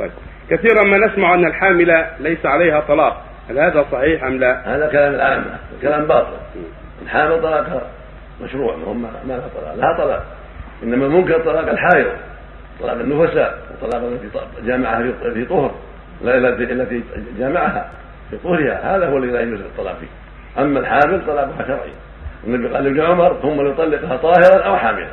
طيب. كثيرا ما نسمع أن الحاملة ليس عليها طلاق. هل هذا صحيح أم لا؟ هذا كلام العامة. كلام باطل. الحامل طلاقها مشروع ما هم ما لها طلاق. لها طلاق. إنما المنكر طلاق الحائض طلاق النفساء وطلاق التي جامعها في طهر. لا التي جامعها في طهرها. هذا هو الذي لا يجوز الطلاق فيه. أما الحامل طلاقها شرعي. النبي قال لابن عمر ثم ليطلقها طاهرا أو حاملا.